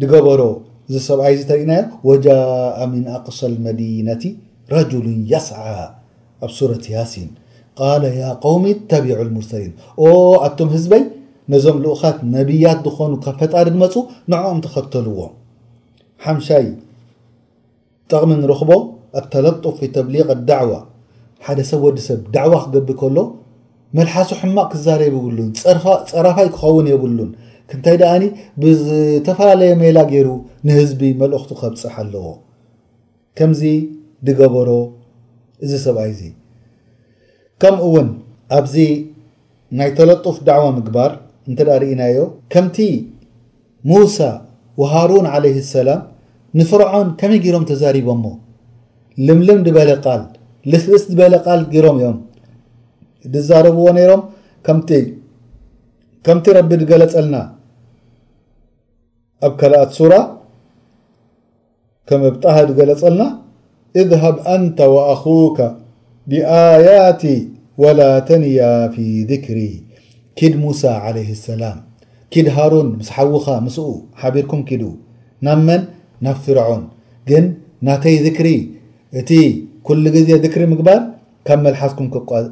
ድገበሮ እዚ ሰብኣይ እዚ ተሪእናዮ ወጃኣ ሚን ኣቅሰል መዲነቲ ረጁሉን የስዓ ኣብ ሱረት ያሲን ቃለ ያ ቀውሚ ተቢዑ ልሙርሰሊን ኦ ኣቱም ህዝበይ ነዞም ልኡኻት ነቢያት ዝኾኑ ካብ ፈጣሪ ድመፁ ንዕኦም ተኸተልዎም ሓምሻይ ጠቕሚ ንረኽቦ ኣተለጡፍ ፊ ተብሊቕ ዳዕዋ ሓደ ሰብ ወዲ ሰብ ዳዕዋ ክገብር ከሎ መልሓሱ ሕማቕ ክዛረብ የብሉን ጸራፋይ ክኸውን የብሉን ክንታይ ደኣኒ ብዝተፈላለየ ሜላ ገይሩ ንህዝቢ መልእኽቱ ከብጽሕ ኣለዎ ከምዚ ድገበሮ እዚ ሰብኣይ እዚ ከምኡ እውን ኣብዚ ናይ ተለጡፍ ዳዕዋ ምግባር እንተ ርኢናዮ ከምቲ ሙሳ ወሃሩን ዓለይሂ ሰላም ንፍርዖን ከመይ ጊሮም ተዛሪቦሞ ልምልም ድበለ ቃል ልስልስ ድበለ ቃል ጊሮም እዮም ድዛረብዎ ነይሮም ከምቲ ከምቲ ረቢ ድገለጸልና ኣብ ካልኣት ሱራ ከም እብ ጣሃ ድገለጸልና እዝሀብ ኣንተ ወኣኹከ ብኣያቲ ወላ ተንያ ፊ ዝክሪ ኪድ ሙሳ ዓለይህ ሰላም ኪድ ሃሩን ምስ ሓውኻ ምስኡ ሓቢርኩም ኪዱ ናብ መን ናብ ፍርዖን ግን ናተይ ዝክሪ እቲ ኩሉ ግዜ ዝክሪ ምግባር ካብ መልሓስኩም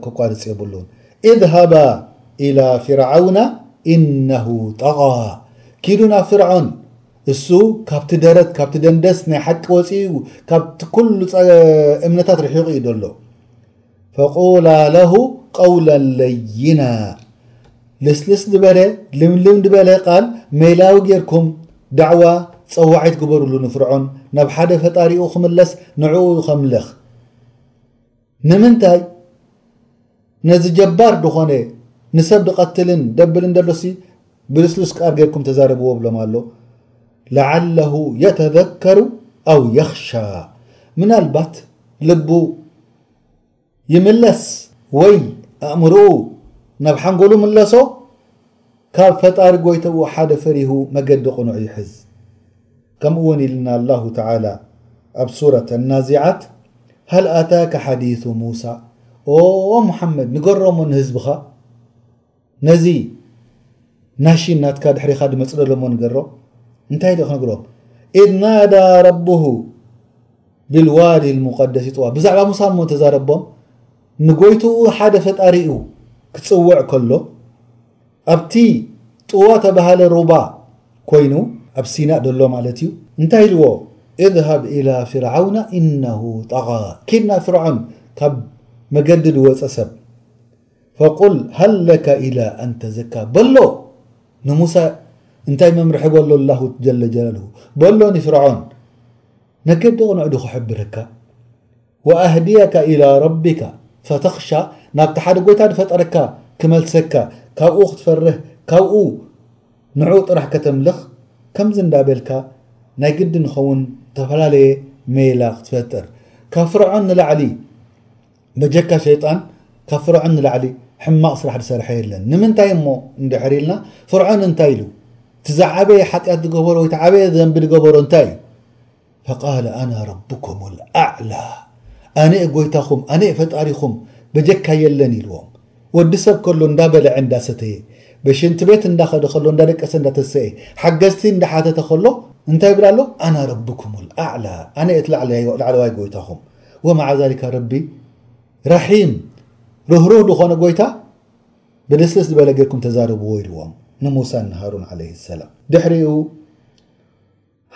ክቋርጽ የብሉን እዝሀባ ኢላ ፍርዓውና ኢነሁ ጠጋ ኪዱ ናብ ፍርዖን እሱ ካብቲ ደረት ካብቲ ደንደስ ናይ ሓቂ ወፂኡ ካብቲ ኩሉ እምነታት ርሒቑ እዩ ዘሎ ፈቁላ ለሁ ቀውላ ለይና ልስልስ ዝበለ ልምልም ዝበለ ቃል ሜላዊ ጌርኩም ዳዕዋ ፀዋዒት ግበርሉ ንፍርዖን ናብ ሓደ ፈጣሪኡ ክምለስ ንዕኡ ከምልኽ ንምንታይ ነዚ ጀባር ድኾነ ንሰብ ድቐትልን ደብልን ደሎሲ ብልስሉስ ቃል ጌርኩም ተዛረብዎ ብሎም ኣሎ ለዓለሁ የተዘከሩ ኣው የኽሻ ምናልባት ልቡ ይምለስ ወይ ኣእምርኡ ናብ ሓንጎሉ ምለሶ ካብ ፈጣሪ ጎይተኡ ሓደ ፈሪሁ መገዲ ቅኑዕ ይሕዝ። ከምኡ ውን ኢልና ኣላሁ ተዓላ ኣብ ሱረት ኣናዚዓት ሀል ኣታከ ሐዲሱ ሙሳ ኦዎ ሙሐመድ ንገሮሞ ንህዝብኻ ነዚ ናሽን ናትካ ድሕሪኻ ድመጽደሎሞ ንገሮም እንታይ ኢሉ ክነግሮም ኢዝ ናዳ ረቡሁ ቢልዋዲ ልሙቀደሲ ጡዋ ብዛዕባ ሙሳ እሞ ተዛረቦም ንጎይትኡ ሓደ ፈጣሪኡ ክጽውዕ ከሎ ኣብቲ ጥዋ ተባሃለ ሩባ ኮይኑ ኣብ ሲናእ ደሎ ማለት እዩ እንታይ ኢልዎ እዝሃብ ኢላ ፍርዓውና ኢነሁ ጠጋ ኪድ ናብ ፍርዖን ካብ መገዲ ድወጸ ሰብ ፈቁል ሃል ለካ ኢላ ኣን ተዘካ በሎ ንሙሳ እንታይ መምርሒ በሎ ኣላሁ ጀለ ጀላልሁ በሎ ንፍርዖን መገዲ ቅኑዕ ዶ ክሕብረካ ወኣህድየካ ኢላ ረቢካ ፈተኽሻ ናብቲ ሓደ ጎይታ ዝፈጠረካ ክመልሰካ ካብኡ ክትፈርህ ካብኡ ንዕኡ ጥራሕ ከተምልኽ ከምዚ እንዳበልካ ናይ ግድን ዝኸውን ዝተፈላለየ ሜላ ክትፈጥር ካብ ፍርዖን ንላዕሊ በጀካ ሸይጣን ካብ ፍርዖን ንላዕሊ ሕማቕ ስራሕ ዝሰርሐ የለን ንምንታይ እሞ እንድሕር ኢልና ፍርዖን እንታይ ኢሉ እቲ ዝዓበየ ሓጢኣት ዝገበሮ ወይ እቲ ዓበየ ዘንቢ ዝገበሮ እንታይ እዩ ፈቃለ ኣና ረብኩሙል ኣዕላ ኣነየ ጎይታኹም ኣነየ ፈጣሪኹም በጀካይ የለን ኢልዎም ወዲ ሰብ ከሎ እንዳበለዐ እንዳሰተየ በሽንቲ ቤት እንዳኸደ ከሎ እንዳደቀሰ እንዳተሰኤ ሓገዝቲ እንዳሓተተ ከሎ እንታይ ይብል ኣሎ ኣና ረብኩሙል ኣዕላ ኣነ እቲ ላዕለዋይ ጎይታኹም ወመዓ ዛሊካ ረቢ ራሒም ርህሩህ ዝኾነ ጎይታ ብልስልስ ዝበለ ጌርኩም ተዛረብዎ ኢልዎም ንሙሳን ንሃሩን ዓለይሂ ሰላም ድሕሪኡ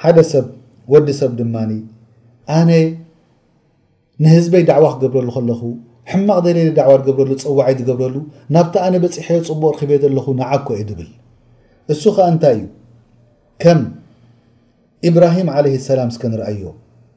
ሓደ ሰብ ወዲ ሰብ ድማ ኣነ ንህዝበይ ዳዕዋ ክገብረሉ ከለኹ ሕማቕ ዘይደለ ዳዕዋ ዝገብረሉ ፀዋዒ ዝገብረሉ ናብቲ ኣነ በፂሐዮ ፅቡቕ ርክበ ዘለኹ ንዓኮ እዩ ዝብል እሱ ከዓ እንታይ እዩ ከም ኢብራሂም ዓለይህ ሰላም እስከ ንርኣዮ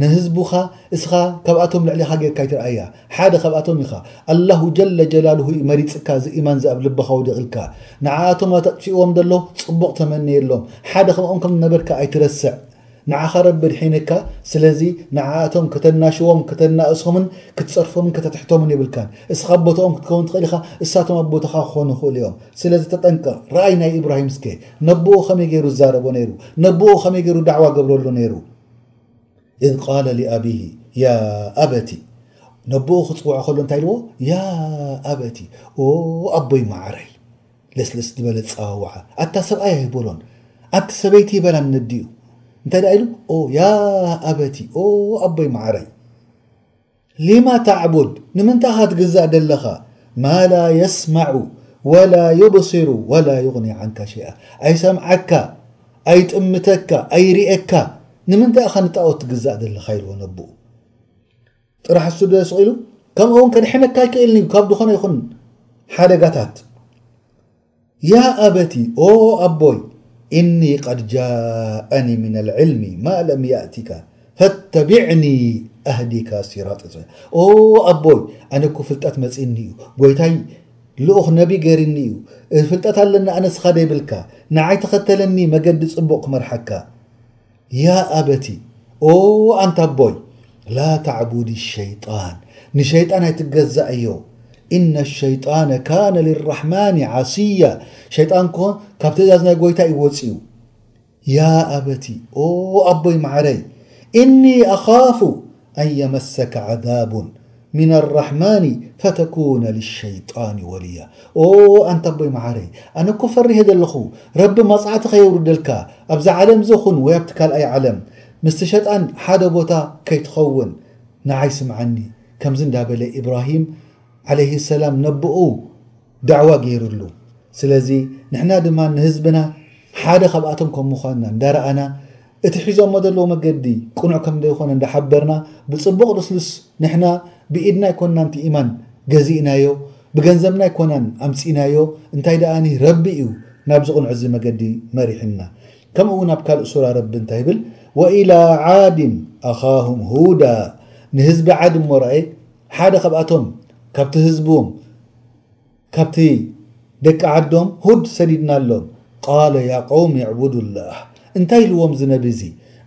ንህዝቡካ እስኻ ካብኣቶም ልዕል ኢኻ ጌርካ ኣይትርኣያ ሓደ ካብኣቶም ኢኻ ኣላሁ ጀለ ጀላሉሁ ዩ መሪጽካ እዚ ኢማን እዚ ኣብ ልብኻ ወዲቅልካ ንዓኣቶም ኣተጥፊእዎም ደሎ ጽቡቅ ተመነየሎም ሓደ ከምኦም ከም ዝነበርካ ኣይትረስዕ ንዓኻ ረቢ ኣድሒንካ ስለዚ ንዓኣቶም ከተናሽዎም ከተናእሶምን ክትጸርፎምን ከተትሕቶምን የብልካን እስኻ ኣብ ቦታኦም ክትከውን ትኽእል ኢኻ እሳቶም ኣብ ቦታኻ ክኾኑ ይኽእሉ እዮም ስለዚ ተጠንቀቅ ርኣይ ናይ ኢብራሂም እስከ ነቦኡ ከመይ ጌሩ ዝዛረቦ ነይሩ ነቦኡ ከመይ ጌሩ ዳዕዋ ገብረሉ ነይሩ ኢዝ ቃለ ሊኣቢሂ ያ ኣበቲ ነቦኡ ክፅውዖ ከሎ እንታይ ኢልዎ ያ ኣበቲ ኦ ኣቦይ ማዓረይ ለስለስ ዝበለ ኣፀዋውዓ ኣታ ሰብኣይ ኣይበሎን ኣቲ ሰበይቲ ይበላ ነዲኡ እንታይ ደኣ ኢሉ ኦ ያ ኣበቲ ኦ ኣቦይ ማዓረይ ሊማ ታዕቡድ ንምንታይ ኢኻ ትግዛእ ደለኻ ማላ የስማዑ ወላ ዩብሲሩ ወላ ዩግኒ ዓንካ ሸይኣ ኣይሰምዓካ ኣይጥምተካ ኣይሪኤካ ንምንታይ ኢኻ ንጣኦት ትግዛእ ደለኻ ኢልዎ ነቡኡ ጥራሕ እሱ ዶ ስቂሉ ከምኡውን ከድሕነካ ኣይክእልንዩ ካብ ዝኾነ ይኹን ሓደጋታት ያ ኣበቲ ኦኦ ኣቦይ ኢኒ ቐድ ጃኣኒ ምነል ዕልሚ ማ ለም የእቲካ ፈተቢዕኒ ኣህዲካ ሲራጠ ሰ ኦኦ ኣቦይ ኣነ እኮ ፍልጠት መጺኒ እዩ ጎይታይ ልኡኽ ነቢ ገይርኒ እዩ ፍልጠት ኣለኒ ኣነስኻ ደይብልካ ንዓይ ተኸተለኒ መገዲ ጽቡቕ ክመርሓካ ያ ኣበቲ ኦው ኣንታ ኣቦይ ላ ታዕቡዲ ሸይጣን ንሸይጣን ኣይትገዛእዮ ኢነ ሸይጣነ ካነ ሊራሕማኒ ዓስያ ሸይጣን እኮ ካብ ትእዛዝ ናይ ጎይታ እዩ ወፅዩ ያ ኣበቲ ኦው ኣቦይ ማዓረይ ኢኒ ኣኻፉ ኣን የመሰከ ዓዛቡን ሚን ኣራሕማኒ ፈተኩነ ሊሸይጣኒ ወልያ ኦህ ኣንታ ኣቦይ መዓረይ ኣነ እኮ ፈሪሀ ዘለኩ ረቢ መቅጻዕቲ ከየውርደልካ ኣብዛ ዓለም እዚ ኩን ወይ ኣብቲ ካልኣይ ዓለም ምስቲ ሸጣን ሓደ ቦታ ከይትከውን ንዓይ ስምዓኒ ከምዚ እንዳበለ ኢብራሂም ዓለይሂ ሰላም ነቦኡ ዳዕዋ ገይርሉ ስለዚ ንሕና ድማ ንህዝብና ሓደ ካብኣቶም ከም ምዃንና እንዳረኣና እቲ ሒዞሞ ዘለዎ መገዲ ቅኑዕ ከም ዘይኾነ እንዳሓበርና ብጽቡቕ ልስሉስ ንሕና ብኢድና ኣይኮናን እቲ ኢማን ገዚእናዮ ብገንዘብና ኣይኮናን ኣምጺእናዮ እንታይ ደኣኒ ረቢ እዩ ናብዚ ቅኑዕ እዚ መገዲ መሪሕና ከምኡ እውን ኣብ ካልእ ሱራ ረቢ እንታይ ይብል ወኢላ ዓድን ኣኻሁም ሁዳ ንህዝቢ ዓድ እሞ ረኣየ ሓደ ካብኣቶም ካብቲ ህዝብዎም ካብቲ ደቂ ዓዶም ሁድ ሰዲድናሎም ቃለ ያ ቀውም እዕቡዱ ላህ እንታይ ኢልዎም እዚ ነቢ እዚ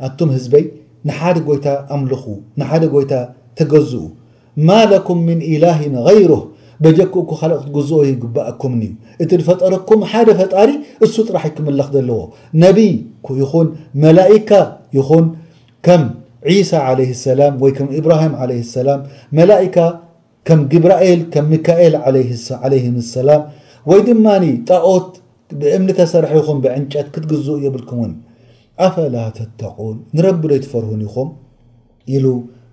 ኣቱም ህዝበይ ንሓደ ጎይታ ኣምልኹ ንሓደ ጎይታ ተገዝኡ ማ ለኩም ምን ኢላሂን ገይሩህ በጀክኡ እኮ ካልእ ክትግዝኡ ኣይግበኣኩምን እዩ እቲ ድፈጠረኩም ሓደ ፈጣሪ እሱ ጥራሕ እዩ ክምለኽ ዘለዎ ነቢ ይኹን መላኢካ ይኹን ከም ዒሳ ዓለይሂ ሰላም ወይ ከም ኢብራሂም ዓለይሂ ሰላም መላኢካ ከም ግብራኤል ከም ሚካኤል ዓለይሂም ሰላም ወይ ድማ ጣኦት ብእምኒ ተሰርሐ ይኹን ብዕንጨት ክትግዝኡ የብልኩምን ኣፈላ ተተቁን ንረቢ ዶ ኣይትፈርሁን ኢኹም ኢሉ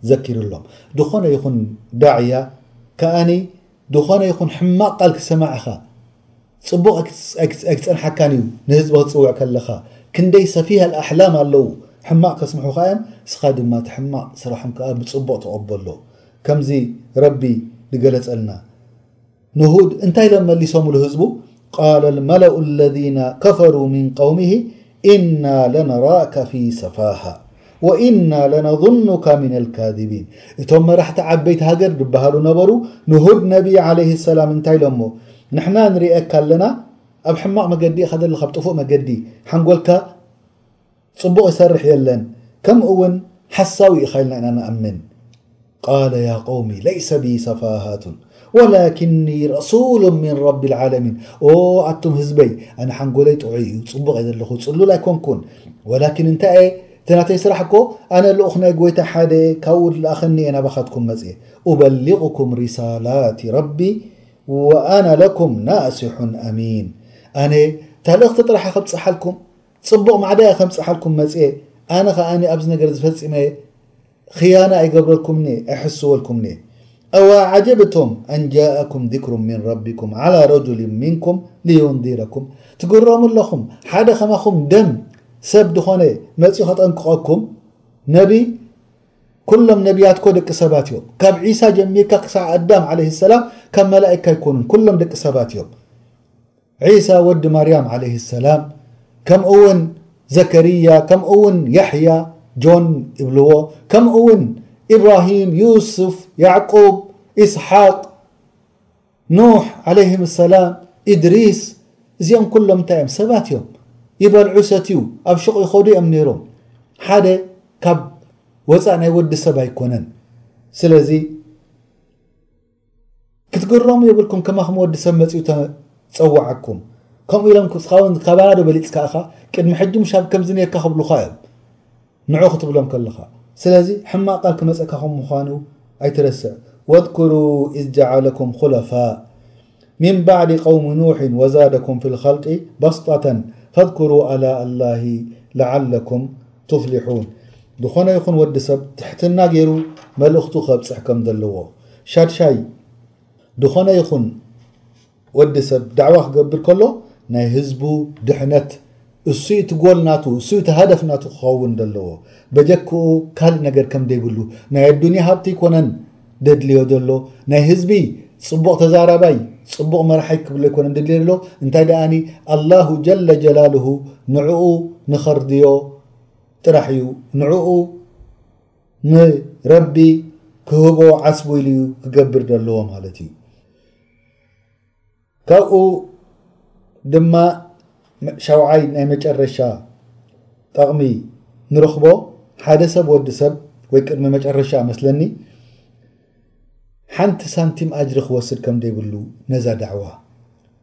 ዘኪርሎም ዝኾነ ይኹን ዳዕያ ከኣኒ ዝኾነ ይኹን ሕማቅ ቃል ክሰማዕኻ ጽቡቅ ኣይክጸንሓካን እዩ ንህዝቢ ክትጽውዕ ከለካ ክንደይ ሰፊህ ኣልኣሕላም ኣለው ሕማቅ ከስምሑካ እዮም እስካ ድማ እቲ ሕማቅ ስራሖም ከኣ ብጽቡቅ ተቀበሎ ከምዚ ረቢ ድገለጸልና ንሁድ እንታይ ኢሎም መሊሶምሉ ህዝቡ ቃለ ኣልመለኡ ኣለዚነ ከፈሩ ሚን ቀውሚሂ ኢና ለነራከ ፊ ሰፋሃ ወኢና ለነዙኑካ ሚነል ካዚቢን እቶም መራሕቲ ዓበይቲ ሃገር ድበሃሉ ነበሩ ንሁድ ነቢይ ዓለይሂ ሰላም እንታይ ኢሎሞ ንሕና ንሪኤካ ኣለና ኣብ ሕማቅ መገዲ ኢካ ዘለካ ኣብ ጥፉእ መገዲ ሓንጎልካ ጽቡቅ ይሰርሕ የለን ከምእውን ሓሳዊ ኢካ ኢልና ኢና ንኣምን ቃለ ያ ቀውሚ ለይሰ ቢ ሰፋሃት ወላኪኒ ረሱሉ ሚን ረቢ ልዓለሚን ኦ ኣቱም ህዝበይ ኣነ ሓንጎለይ ጥዑይ እዩ ፅቡቕ እየ ዘለኹ ፅሉል ኣይኮንኩን ወላኪን እንታይ እየ እቲ ናተይ ስራሕ እኮ ኣነ ልኡኽ ናይ ጎይታ ሓደ እየ ካብኡ ዝለኣኸኒ እየ ናባኻትኩም መፅየ ኡበሊቑኩም ሪሳላት ረቢ ወኣና ለኩም ናእሲሑን ኣሚን ኣነ ታልእኽቲ ጥራሕ እየ ከብፅሓልኩም ፅቡቕ ማዕዳ እየ ከምፅሓልኩም መፅየ ኣነ ከኣ ኣብዚ ነገር እዚ ፈፂመ እየ ኽያና ኣይገብረልኩምን'የ ኣይሕስወልኩምን'የ። ኣዋዓጀብቶም ኣንጃኣኩም ዚክሩን ሚን ረቢኩም ዓላ ረጁሊን ሚንኩም ሊዩንዚረኩም ትግረሙ ኣለኹም ሓደ ከማኹም ደም ሰብ ዝኾነ መጺኡ ከጠንቅቐኩም ነቢ ኩሎም ነቢያት እኮ ደቂ ሰባት እዮም ካብ ዒሳ ጀሚርካ ክሳዕ ኣዳም ዓለይሂ ሰላም ካብ መላእካ ኣይኮኑን ኩሎም ደቂ ሰባት እዮም ዒሳ ወዲ ማርያም ዓለይሂ ሰላም ከምኡ ውን ዘከርያ ከምኡ ውን ያሕያ፣ ጆን፣ ይብልዎ ከምኡ ውን ኢብራሂም፣ ዩሱፍ፣ ያዕቁብ፣ ኢስሓቅ፣ ኑሕ፣ ዓለይሂም ሰላም፣ ኢድሪስ እዚኦም ኩሎም እንታይ እዮም ሰባት እዮም ይበልዑ ሰትዩ ኣብ ሹቅ ይኸዱ እዮም ነይሮም ሓደ ካብ ወፃእ ናይ ወዲ ሰብ ኣይኮነን ስለዚ ክትግረሙ የብልኩም ከማኹም ወዲ ሰብ መጺኡ ተጸዋዓኩም ከምኡ ኢሎም ክስኻውን ካባና ዶ በሊጽካ እኻ ቅድሚ ሕጂ ምሽ ኣብ ከምዚ ነርካ ክብሉኻ እዮም ንዑ ክትብሎም ከለኻ ስለዚ ሕማቅ ቃል ክመጸካ ከም ምዃኑ ኣይትረስዕ ወድኩሩ ኢዝ ጀዓለኩም ኹለፋእ ሚን ባዕዲ ቀውሚ ኑሕን ወዛደኩም ፊ ልኸልቂ በስጣተን ፈድኩሩ ኣላእ ኣላሂ ለዓለኩም ቱፍሊሑን ዝኾነ ይኹን ወዲ ሰብ ትሕትና ገይሩ መልእኽቱ ከብጽሕ ከም ዘለዎ ሻድሻይ፣ ድኾነ ይኹን ወዲ ሰብ ዳዕዋ ክገብር ከሎ ናይ ህዝቡ ድሕነት እሱ'ዩ እቲ ጎል ናቱ፣ እሱ'ዩ እቲ ሃደፍ ናቱ ክኸውን ደለዎ። በጀክኡ ካልእ ነገር ከም ደይብሉ፣ ናይ ኣዱንያ ሃብቲ ኣይኮነን ደድልዮ ደሎ፣ ናይ ህዝቢ ጽቡቕ ተዛራባይ፣ ጽቡቕ መራሒ ክብሎ ኣይኮነን ድድልዮ ደሎ፣ እንታይ ደኣኒ ኣላሁ ጀለ ጀላሉሁ ንዕኡ ንኸርድዮ ጥራሕ'ዩ፣ ንዕኡ። ንረቢ ክህቦ ዓስቡ ኢሉ እዩ ክገብር ዘለዎ ማለት እዩ ካብኡ ድማ ሸውዓይ ናይ መጨረሻ ጠቕሚ ንረኽቦ ሓደ ሰብ ወዲ ሰብ ወይ ቅድሚ መጨረሻ መስለኒ ሓንቲ ሳንቲም ኣጅሪ ክወስድ ከም ዘይብሉ ነዛ ዳዕዋ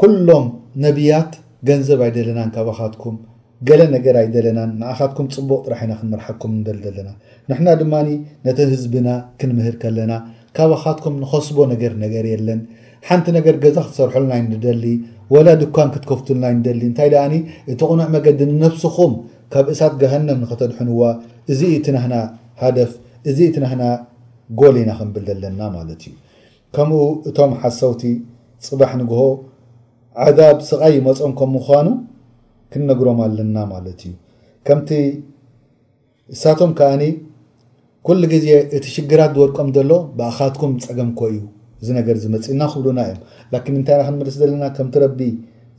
ኩሎም ነብያት ገንዘብ ኣይደለናን ካባኻትኩም ገለ ነገር ኣይደለናን ንኣኻትኩም ጽቡቕ ጥራሕ ኢና ክንመርሓኩም ንደሊ ዘለና ንሕና ድማ ነቲ ህዝብና ክንምህር ከለና ካባኻትኩም ንኸስቦ ነገር ነገር የለን ሓንቲ ነገር ገዛ ክትሰርሑልና ኢና ንደሊ ወላ ድኳን ክትከፍቱልና ኢና ንደሊ እንታይ ደኣኒ እቲ ቅኑዕ መገዲ ንነብስኹም ካብ እሳት ገሃነም ንኸተድሕንዋ እዚ እዩ እቲ ናህና ሃደፍ እዚ እቲ ናህና ጎል ኢና ክንብል ዘለና ማለት እዩ ከምኡ እቶም ሓሰውቲ ጽባሕ ንግሆ ዓዛብ ስቓይ ይመጾም ከም ምዃኑ ክንነግሮም ኣለና ማለት እዩ። ከምቲ እሳቶም ከኣ ኩሉ ግዜ እቲ ሽግራት ዝወድቆም ዘሎ ብኣኻትኩም ጸገም እኮ እዩ እዚ ነገር እዚ መጺኡና ክብሉና እዮም። ላኪን እንታይ ኢና ክንምልስ ዘለና ከምቲ ረቢ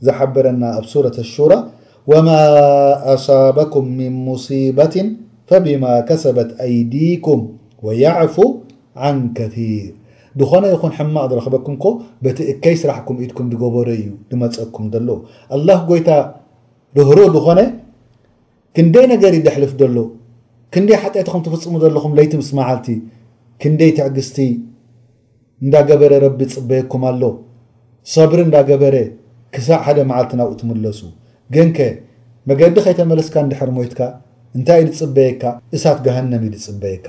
ዝሓበረና ኣብ ሱረት ኣሹራ ወማ ኣሳበኩም ሚን ሙሲበትን ፈቢማ ከሰበት ኣይዲኩም ወያዕፉ ዓን ከቲር ድኾነ ይኹን ሕማቅ ድረኽበኩም እኮ በቲ እከይ ስራሕኩም ኢድኩም ድገበሮ እዩ ድመጸኩም ደሎ ኣላህ ጎይታ ርህሩህ ድኾነ ክንደይ ነገር እዩ ደሕልፍ ደሎ ክንደይ ሓጢኣት ኢኹም ትፍጽሙ ዘለኹም ለይቲ ምስ መዓልቲ ክንደይ ትዕግስቲ እንዳገበረ ረቢ ይጽበየኩም ኣሎ ሰብሪ እንዳገበረ ክሳዕ ሓደ መዓልቲ ናብኡ ትምለሱ ግንከ መገዲ ከይተመለስካ እንድሕር ሞይትካ እንታይ እዩ ድጽበየካ እሳት ገሃነም እዩ ድጽበየካ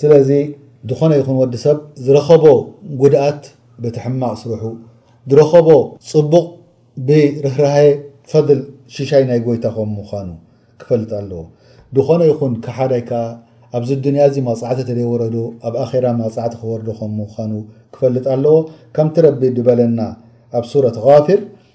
ስለዚ ዝኾነ ይኹን ወዲ ሰብ ዝረኸቦ ጉድኣት በቲ ሕማቕ ስርሑ፣ ዝረኸቦ ጽቡቕ ብርህራሄ ፈድል ሽሻይ ናይ ጎይታ ከም ምዃኑ ክፈልጥ ኣለዎ። ዝኾነ ይኹን ከሓዳይ ከኣ ኣብዚ ኣዱንያ እዚ መቕጻዕቲ ተደይወረዶ ኣብ ኣኼራ መቕጻዕቲ ክወርዶ ከም ምዃኑ ክፈልጥ ኣለዎ። ከምቲ ረቢ ድበለና ኣብ ሱረት ጋፊር፣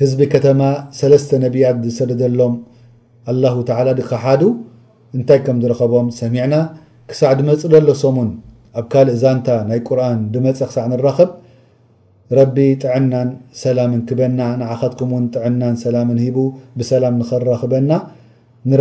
ህዝቢ ከተማ ሰለስተ ነብያት ዝሰደደሎም ኣላሁ ተዓላ ድከሓዱ እንታይ ከም ዝረኸቦም ሰሚዕና ክሳዕ ድመጽእ ደሎ ሰሙን ኣብ ካልእ ዛንታ ናይ ቁርኣን ድመጸ ክሳዕ ንራኸብ ረቢ ጥዕናን ሰላምን ክበና ንዓኻትኩም ውን ጥዕናን ሰላምን ሂቡ ብሰላም ንኸራኽበና